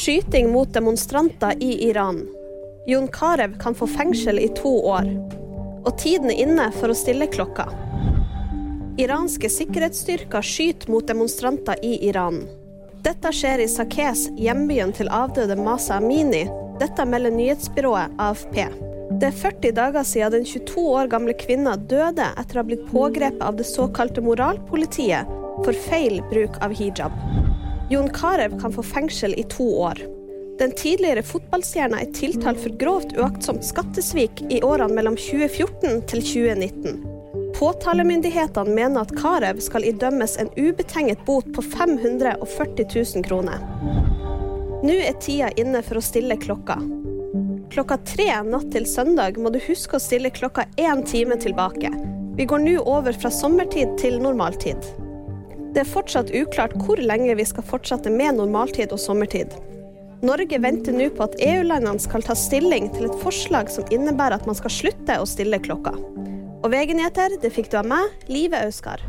Skyting mot demonstranter i Iran. Jon Carew kan få fengsel i to år. Og tiden er inne for å stille klokka. Iranske sikkerhetsstyrker skyter mot demonstranter i Iran. Dette skjer i Sakes, hjembyen til avdøde Masa Amini. Dette melder nyhetsbyrået AFP. Det er 40 dager siden den 22 år gamle kvinna døde etter å ha blitt pågrepet av det såkalte moralpolitiet for feil bruk av hijab. Jon Carew kan få fengsel i to år. Den tidligere fotballstjerna er tiltalt for grovt uaktsomt skattesvik i årene mellom 2014 til 2019. Påtalemyndighetene mener at Carew skal idømmes en ubetinget bot på 540 000 kroner. Nå er tida inne for å stille klokka. Klokka tre natt til søndag må du huske å stille klokka én time tilbake. Vi går nå over fra sommertid til normaltid. Det er fortsatt uklart hvor lenge vi skal fortsette med normaltid og sommertid. Norge venter nå på at EU-landene skal ta stilling til et forslag som innebærer at man skal slutte å stille klokka. Og VG-nyheter det fikk du av meg, Live Auskar.